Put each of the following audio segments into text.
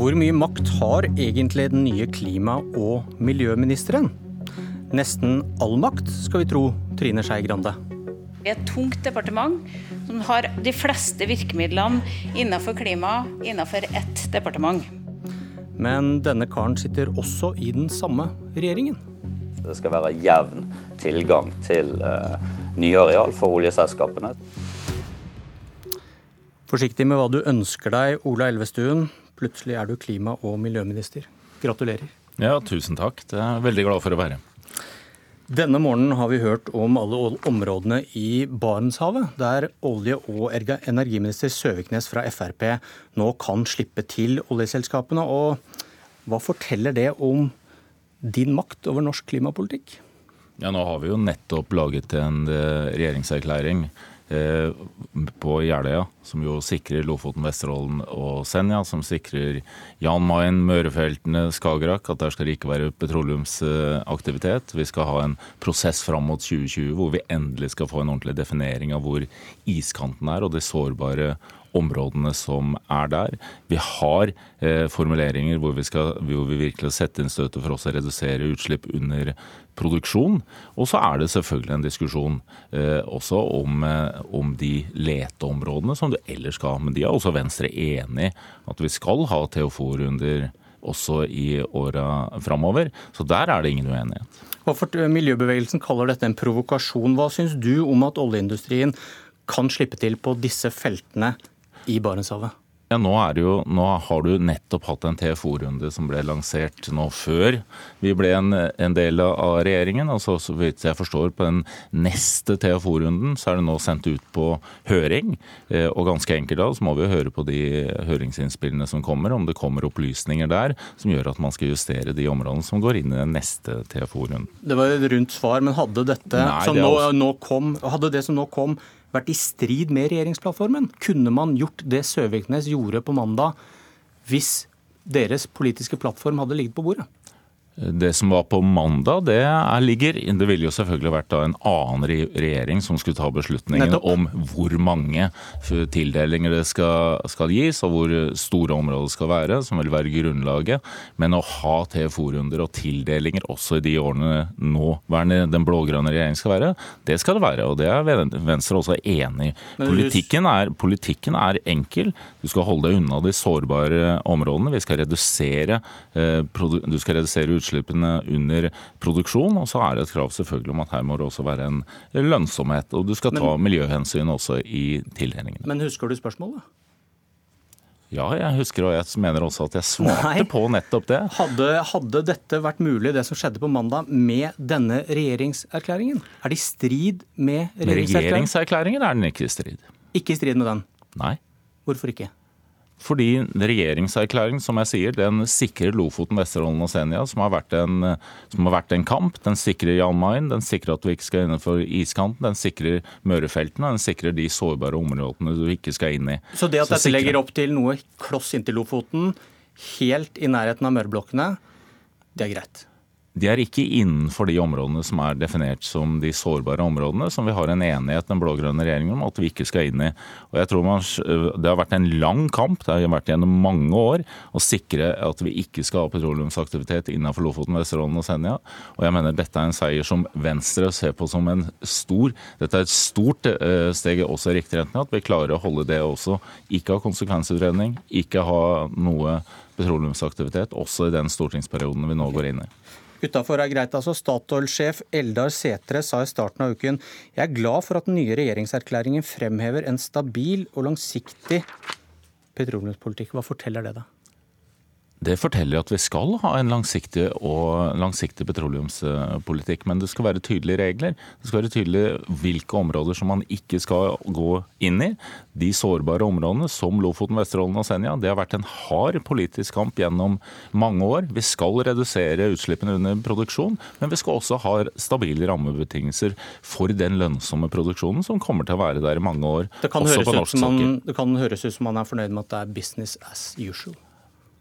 Hvor mye makt har egentlig den nye klima- og miljøministeren? Nesten all makt, skal vi tro Trine Skei Grande. Det er et tungt departement som har de fleste virkemidlene innenfor klima innenfor ett departement. Men denne karen sitter også i den samme regjeringen. Det skal være jevn tilgang til uh, nye areal for oljeselskapene. Forsiktig med hva du ønsker deg, Ola Elvestuen. Plutselig er du klima- og miljøminister. Gratulerer. Ja, tusen takk. Det er jeg veldig glad for å være. Denne morgenen har vi hørt om alle områdene i Barentshavet, der olje- og energiminister Søviknes fra Frp nå kan slippe til oljeselskapene. Og hva forteller det om din makt over norsk klimapolitikk? Ja, Nå har vi jo nettopp laget en eh, regjeringserklæring på Jeløya, som jo sikrer Lofoten, Vesterålen og Senja, som sikrer Jan Mayen, Mørefeltene, Skagerrak, at der skal det ikke være petroleumsaktivitet. Vi skal ha en prosess fram mot 2020 hvor vi endelig skal få en ordentlig definering av hvor iskanten er og de sårbare områdene som er der. Vi har eh, formuleringer hvor vi, skal, hvor vi virkelig setter inn støtet for også å redusere utslipp under produksjon. Og så er det selvfølgelig en diskusjon eh, også om, eh, om, de leteområdene som du ellers skal ha. Men de er også Venstre enig at vi skal ha TFO-runder også i åra framover. Så der er det ingen uenighet. Hvorfor Miljøbevegelsen kaller dette en provokasjon. Hva syns du om at oljeindustrien kan slippe til på disse feltene i Barentshavet? Ja, nå, jo, nå, har du nettopp hatt en TFO-runde som ble lansert nå før vi ble en, en del av regjeringen. Altså, så vidt jeg forstår, på den neste TFO-runden så er det nå sendt ut på høring. Eh, og ganske enkelt da, så må vi jo høre på de høringsinnspillene som kommer, om det kommer opplysninger der som gjør at man skal justere de områdene som går inn i den neste TFO-runden. Det var et rundt svar, men hadde dette Nei, som det nå, nå kom, hadde det som nå kom vært i strid med regjeringsplattformen? Kunne man gjort det Søviknes gjorde på mandag, hvis deres politiske plattform hadde ligget på bordet? Det som var på mandag, det er, ligger Det ville jo selvfølgelig vært en annen regjering som skulle ta beslutningen om hvor mange tildelinger det skal, skal, gis, og hvor store områder skal være, som vil være grunnlaget. Men å ha TFO-runder og tildelinger også i de årene nåværende den blå-grønne regjeringen skal være, det skal det være. Og det er Venstre også enig i. Politikken politikken er enkel. Du skal holde deg unna de sårbare områdene. Vi skal redusere, eh, du skal redusere utslipp utslippene under produksjon. Og så er det et krav selvfølgelig om at her må det også være en lønnsomhet. Og du skal ta men, miljøhensyn også i tildelingene. Men husker du spørsmålet? Ja, jeg husker og jeg mener også at jeg svarte Nei. på nettopp det. Hadde, hadde, dette vært mulig, det som skjedde på mandag, med denne regjeringserklæringen? Er det i strid med regjeringserklæringen? Med regjeringserklæringen er den ikke i strid. Ikke i strid med den? Nei. Hvorfor ikke? Fordi regjeringserklæringen som jeg sier, den sikrer Lofoten, Vesterålen og Senja, som har, en, som har vært en, kamp. Den sikrer Jan Mayen, den sikrer at du ikke skal innenfor iskanten, den sikrer Mørefeltene, den sikrer de sårbare områdene du ikke skal inn i. Så det at dette legger opp til noe kloss inntil Lofoten, helt i nærheten av møreblokkene, det er greit? De er ikke innenfor de områdene som er definert som de sårbare områdene, som vi har en enighet den blå-grønne regjeringen om at vi ikke skal inn i. Og jeg tror man, Det har vært en lang kamp det har vært gjennom mange år å sikre at vi ikke skal ha petroleumsaktivitet innenfor Lofoten, Vesterålen og Senja. Og jeg mener dette er en seier som Venstre ser på som en stor Dette er et stort eh, steg også i riktig retning, at vi klarer å holde det også. Ikke ha konsekvensutredning, ikke ha noe petroleumsaktivitet, også i den stortingsperioden vi nå går inn i. Utafor er greit, altså. Statoil-sjef Eldar Setre sa i starten av uken jeg er glad for at den nye regjeringserklæringen fremhever en stabil og langsiktig petroleumspolitikk. Hva forteller det, da? Det forteller at vi skal ha en langsiktig og langsiktig petroleumspolitikk. Men det skal være tydelige regler. Det skal være tydelig hvilke områder som man ikke skal gå inn i. De sårbare områdene, som Lofoten, Vesterålen og Senja, det har vært en hard politisk kamp gjennom mange år. Vi skal redusere utslippene under produksjon, men vi skal også ha stabile rammebetingelser for den lønnsomme produksjonen som kommer til å være der i mange år. også på norsk sokkel. det kan høres ut som man er fornøyd med at det er business as usual.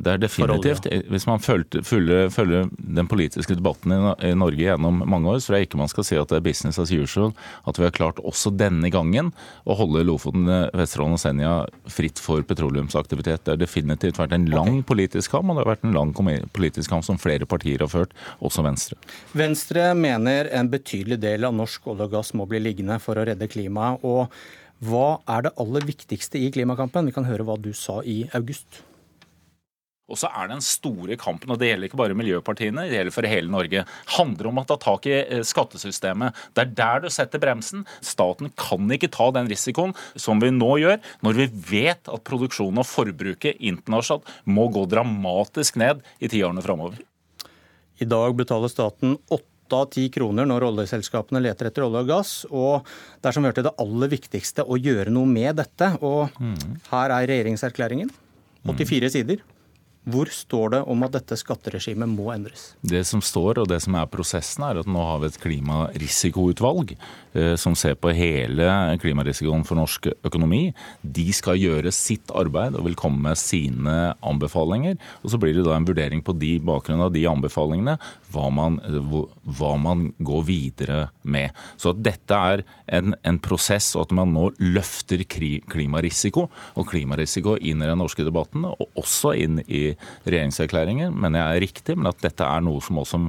Det er definitivt. Hvis man følger, den politiske debatten i Norge gjennom mange år, så tror jeg ikke man skal si at det er business as usual at vi har klart også denne gangen å holde Lofoten, Vesterålen og Senja fritt for petroleumsaktivitet. Det har definitivt vært en lang politisk kamp, og det har vært en lang politisk kamp som flere partier har ført, også Venstre. Venstre mener en betydelig del av norsk olje og gass må bli liggende for å redde klimaet. og hva er det aller viktigste i klimakampen? Vi kan høre hva du sa i august. Og så er den store kampen, og det gjelder ikke bare miljøpartiene, det gjelder for hele Norge, handler om å ta tak i eh, skattesystemet. Det er der du setter bremsen. Staten kan ikke ta den risikoen som vi nå gjør, når vi vet at produksjonen og forbruket internasjonalt må gå dramatisk ned i tiårene framover. I dag betaler staten åtte av ti kroner når oljeselskapene leter etter olje og gass. Og det er som vi hørte det aller viktigste å gjøre noe med dette. Og mm. her er regjeringserklæringen. 84 sider. Hvor står det om at dette skatteregimet må endres? Det som står, og det som er prosessen, er at nå har vi et klimarisikoutvalg eh, som ser på hele klimarisikoen for norsk økonomi. De skal gjøre sitt arbeid og vil komme med sine anbefalinger. Og så blir det da en vurdering på de bakgrunn av de anbefalingene hva man, hva man, går videre med. Så at dette er en, en prosess, og at man nå løfter klimarisiko og klimarisiko inn i den norske debatten, og også inn i regjeringserklæringen, mener jeg er riktig. Men at dette er noe som også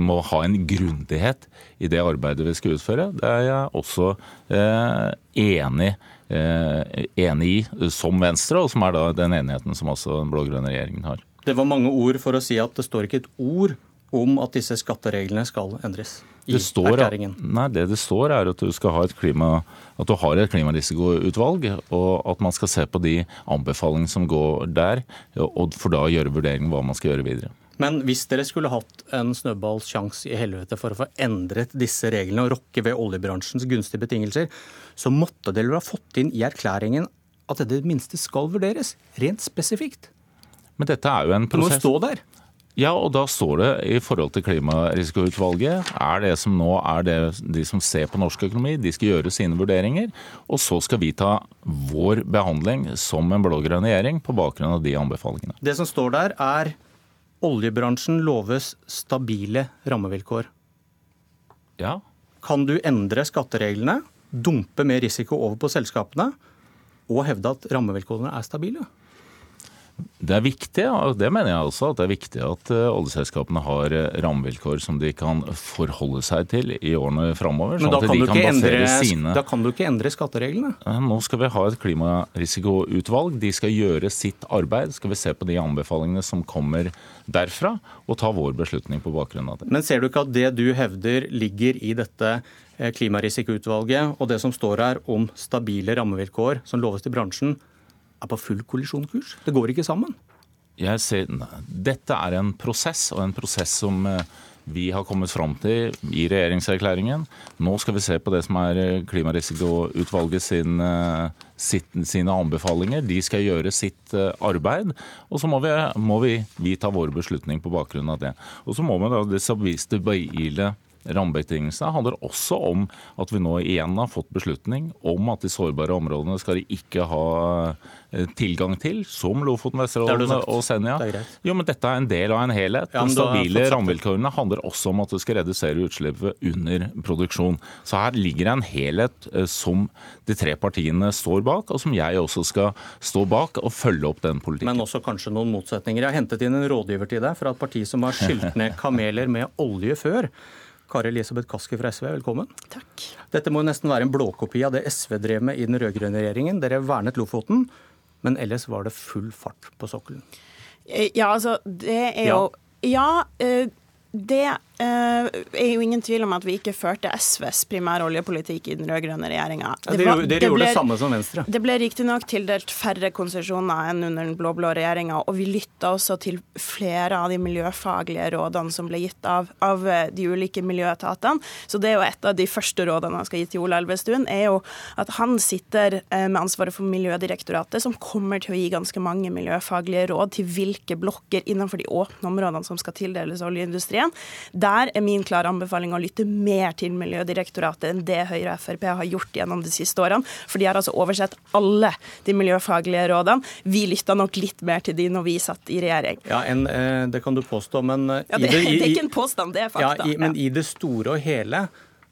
må ha en grundighet i det arbeidet vi skal utføre, det er jeg også eh, enig, eh, enig i som Venstre, og som er da den enigheten som også den blå-grønne regjeringen har. Det var mange ord for å si at det står ikke et ord om at disse skattereglene skal endres det står? Nei, det det står er at du skal ha et klima, at du har et klimarisikoutvalg, og at man skal se på de anbefalingene som går der, og for da gjøre vurderingen hva man skal gjøre videre. Men hvis dere skulle hatt en snøballs sjanse i helvete for å få endret disse reglene og rokke ved oljebransjens gunstige betingelser, så måtte dere ha fått inn i erklæringen at dette i det minste skal vurderes, rent spesifikt. Men dette er jo en prosess. Det må stå der. Ja, og da står det i forhold til Klimarisikoutvalget er det som nå er det de som ser på norsk økonomi, de skal gjøre sine vurderinger. Og så skal vi ta vår behandling som en blå-grønn regjering på bakgrunn av de anbefalingene. Det som står der er oljebransjen loves stabile rammevilkår. Ja. Kan du endre skattereglene, dumpe mer risiko over på selskapene og hevde at rammevilkårene er stabile? Det er viktig, og det mener jeg også, at det er viktig at eh, oljeselskapene har eh, rammevilkår som de kan forholde seg til i årene framover. Men da kan, kan, basere endre, sine... da kan, du ikke endre skattereglene? Nå skal vi ha et klimarisikoutvalg. De skal gjøre sitt arbeid. Skal vi se på de anbefalingene som kommer derfra, og ta vår beslutning på bakgrunn av det. Men ser du ikke at det du hevder ligger i dette eh, klimarisikoutvalget, og det som står her om stabile rammevilkår som loves til bransjen, er på full kollisjonskurs. Det går ikke sammen. Ser, dette er en prosess, og en prosess som eh, vi har kommet fram til i regjeringserklæringen. Nå skal vi se på det som er eh, Klimarisikoutvalget sin, eh, sitt, sine anbefalinger. De skal gjøre sitt arbeid, og så må vi, må vi, vi ta vår beslutning på bakgrunn av det. Og så må vi da det rammebetingelsene handler også om at vi nå igjen har fått beslutning om at de sårbare områdene skal de ikke ha eh, tilgang til, som Lofoten, Vesterålen og Senja. Jo, men Dette er en del av en helhet. Ja, de stabile rammevilkårene handler også om at du skal redusere utslippet under produksjon. Så her ligger det en helhet eh, som de tre partiene står bak, og som jeg også skal stå bak og følge opp den politikken. Men også kanskje noen motsetninger. Jeg har hentet inn en rådgiver til deg fra et parti som har skylt ned kameler med olje før. Kari Elisabeth Kaski fra SV, velkommen. Takk. Dette må nesten være en blåkopi av det SV drev med i den rød-grønne regjeringen. Dere vernet Lofoten, men ellers var det full fart på sokkelen. Eh, ja, altså, det er jo Ja, ja uh, det Uh, er jo ingen tvil om at vi ikke førte SVs primære oljepolitikk i den rød-grønne regjeringa. Ja, dere, gjorde det samme som Venstre. Det ble riktignok tildelt færre konsesjoner enn under den blå-blå regjeringa, og vi lytta også til flere av de miljøfaglige rådene som ble gitt av, av, eh, de ulike miljøetatene. Så det er jo et av de første rådene han skal gi til Ola Elvestuen, er jo at han sitter uh, med ansvaret for Miljødirektoratet, som kommer til å gi ganske mange miljøfaglige råd til hvilke blokker innenfor de åpne områdene som skal tildeles oljeindustrien Der er min klare anbefaling å lytte mer til Miljødirektoratet enn det Høyre og Frp har gjort gjennom de siste årene. For de har altså oversett alle de miljøfaglige rådene. Vi lytta nok litt mer til de når vi satt i regjering. Ja, en, eh, Det kan du påstå, men eh, ja, det, det, er ikke en påstand, det er fakta. Ja, i, men i det store og hele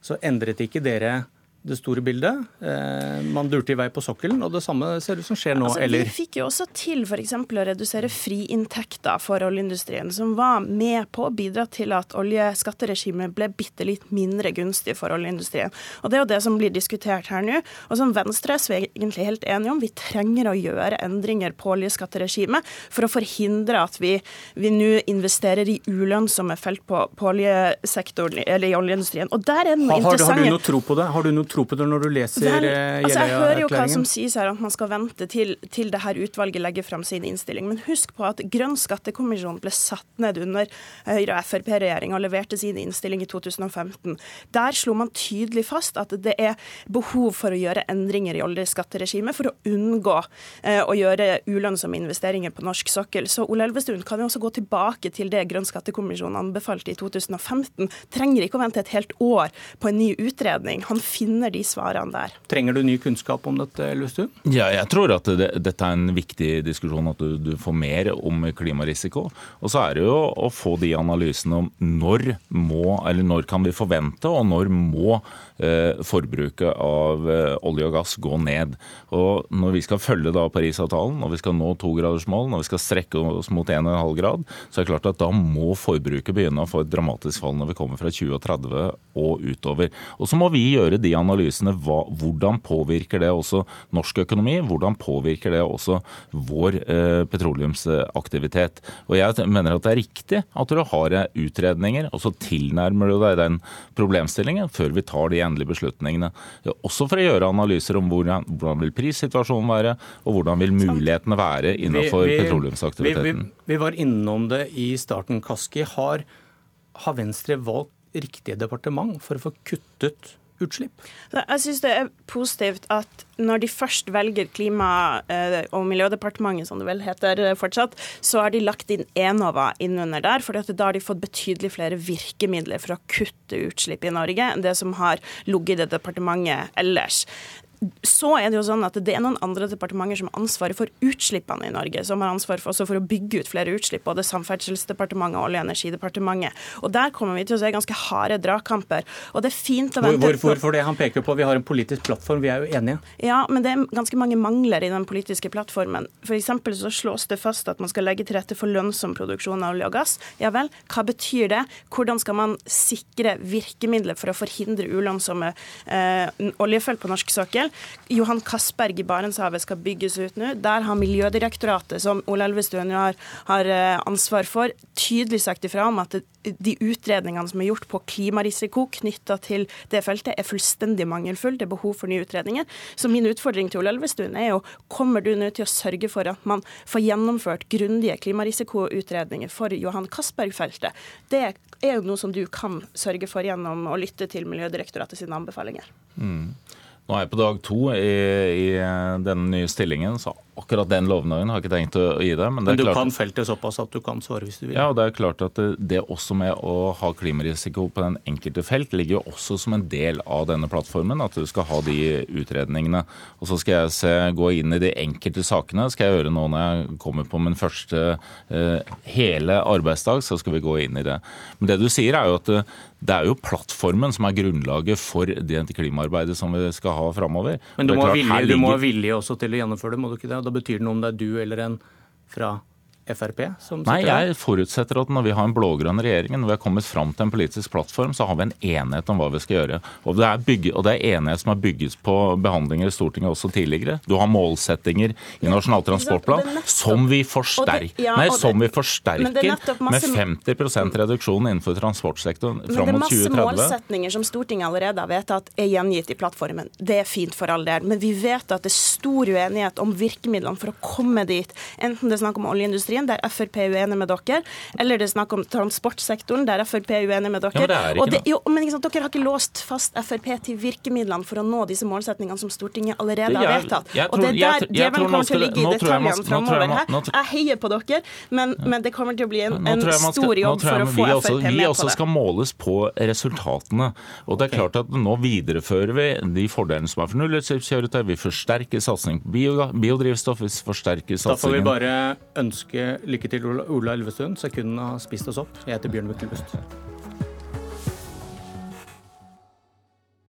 så endret ikke dere det store bildet. Eh, man durte i vei på sokkelen, og det samme ser ut som skjer nå, altså, eller? Vi fikk jo også til f.eks. å redusere friinntekter for oljeindustrien, som var med på å bidra til at oljeskatteregimet ble bitte litt mindre gunstig for oljeindustrien. Og Det er jo det som blir diskutert her nå, og som Venstre er egentlig helt enige om. Vi trenger å gjøre endringer på oljeskatteregimet for å forhindre at vi, vi nå investerer i ulønnsomme felt på, på oljesektoren, eller i oljeindustrien. Og der er den har, interessante... Har du noe tro på det? Har du noe tro på det når du leser Vel, altså Jeg hører jo hva som Jeløya-erklæringen? sies her, at man skal vente til, til det her utvalget legger fram sin innstilling. Men husk på at Grønn skattekommisjon ble satt ned under Høyre- og Frp-regjeringa og leverte sin innstilling i 2015. Der slo man tydelig fast at det er behov for å gjøre endringer i oljeskatteregimet for å unngå eh, å gjøre ulønnsomme investeringer på norsk sokkel. Så Ole Elvestuen kan jo også gå tilbake til det Grønn skattekommisjon anbefalte i 2015. Trenger ikke å vente et helt år på en ny utredning. Han finner de svarene der. Trenger du ny kunnskap om dette, Elvestuen? Ja, jeg tror at det, dette er en viktig diskusjon, at du, du, får mer om klimarisiko. Og så er det jo å få de analysene om når må, eller når kan vi forvente, og når må eh, forbruket av eh, olje og gass gå ned. Og når vi skal følge da Parisavtalen, når vi skal nå togradersmål, når vi skal strekke oss mot 1,5 grad, så er det klart at da må forbruket begynne å få et dramatisk fall når vi kommer fra 2030 og utover. Og så må vi gjøre de analysene. Hva, hvordan påvirker det også norsk økonomi? Hvordan påvirker det også vår eh, petroleumsaktivitet? Og jeg mener at det er riktig at du har utredninger, og så tilnærmer du deg den problemstillingen før vi tar de endelige beslutningene. Også for å gjøre analyser om hvordan, hvordan vil prissituasjonen være, og hvordan vil mulighetene være innenfor Vi- vi- petroleumsaktiviteten. Vi, vi, var innom det i starten, Kaski. Har, har Venstre valgt riktig departement for å få kuttet utslipp? Jeg syns det er positivt at når de først velger Klima- eh, og miljødepartementet, som det vel heter eh, fortsatt, så har de lagt inn Enova innunder der. For da har de fått betydelig flere virkemidler for å kutte utslipp i Norge enn det som har ligget i det departementet ellers. Så er det jo sånn at det er noen andre departementer som har ansvaret for utslippene i Norge, som har ansvar for, for å bygge ut flere utslipp, både Samferdselsdepartementet og Olje- og energidepartementet. Og der kommer vi til å se ganske harde dragkamper. Og det er fint å Hvor, vente hvor, hvorfor det? Han peker på vi har en politisk plattform, vi er jo enige. ja, men det er ganske mange mangler i den politiske plattformen. For så slås det fast at man skal legge til rette for lønnsom produksjon av olje og gass. Ja vel, hva betyr det? Hvordan skal man sikre virkemidler for å forhindre ulønnsomme eh, oljefelt på norsk sokkel? Johan Castberg i Barentshavet skal bygges ut nå. Der har Miljødirektoratet, som Ole Elvestuen har, har eh, ansvar for, tydelig sagt ifra om at de utredningene som er gjort på klimarisiko knytta til det feltet, er fullstendig mangelfulle. Det er behov for nye utredninger. Så min utfordring til Ole Elvestuen er jo kommer du nå til å sørge for at man får gjennomført grundige klimarisikoutredninger for Johan Castberg-feltet? Det er jo noe som du kan sørge for gjennom å lytte til Miljødirektoratet sine anbefalinger. Nå er jeg på dag to i, i denne nye stillingen, så akkurat den lovnaden har jeg ikke tenkt å gi deg. Men det Men du kan feltet såpass at du kan svare hvis du vil. ja, og det er klart at det, det også med å ha klimarisiko på den enkelte felt ligger jo også som en del av denne plattformen, at du skal ha de utredningene. Og så skal jeg se, gå inn i de enkelte sakene. skal jeg gjøre nå når jeg kommer på min første eh, hele arbeidsdag, så skal vi gå inn i det. Men det du sier er jo at det, det er jo plattformen som er grunnlaget for det klimaarbeidet som vi skal ha framover. Men du må, klart, vilje, du må ha ligger- vilje også til å gjennomføre det, må du ikke det? Da betyr det noe om det er du eller en fra Frp som Nei, jeg forutsetter at når vi har en blå-grønn regjering, når vi har kommet fram til en politisk plattform, så har vi en enighet om hva vi skal gjøre. Og det er, bygge, og det er enighet som har bygget på behandlinger i Stortinget også tidligere. Du har målsettinger i Nasjonal transportplan er nettopp- som vi forsterker, det- ja, nei, som vi er forsterker masse, med masse- 50 reduksjon innenfor transportsektoren fram mot 2030. Men det er masse 2030. målsetninger som Stortinget allerede har vedtatt er gjengitt i plattformen. Det er fint for all del. Men vi vet at det er stor uenighet om virkemidlene for å komme dit. Enten det er snakk om oljeindustrien industrien, der Frp er uenig med dere, eller det er snakk om transportsektoren, der Frp er uenig med dere. Ja, men det er ikke og det, jo, men sant, Dere har ikke låst fast Frp til virkemidlene for å nå disse målsetningene som Stortinget allerede har jeg- vedtatt. og det er der tror- djevelen kommer til å ligge i detaljene framover her. Jeg heier på dere, men, men det kommer til å bli en, en stor jobb for å få Frp med på det. Vi også skal måles på resultatene. Og det er klart at Nå viderefører vi de fordelene som er for nullutslippskjøretøy. Vi forsterker satsing på biodrivstoff. Vi forsterker Da får vi bare ønske lykke til, Ola Elvestuen. Sekundene har spist oss opp. Jeg heter Bjørn Myklebust.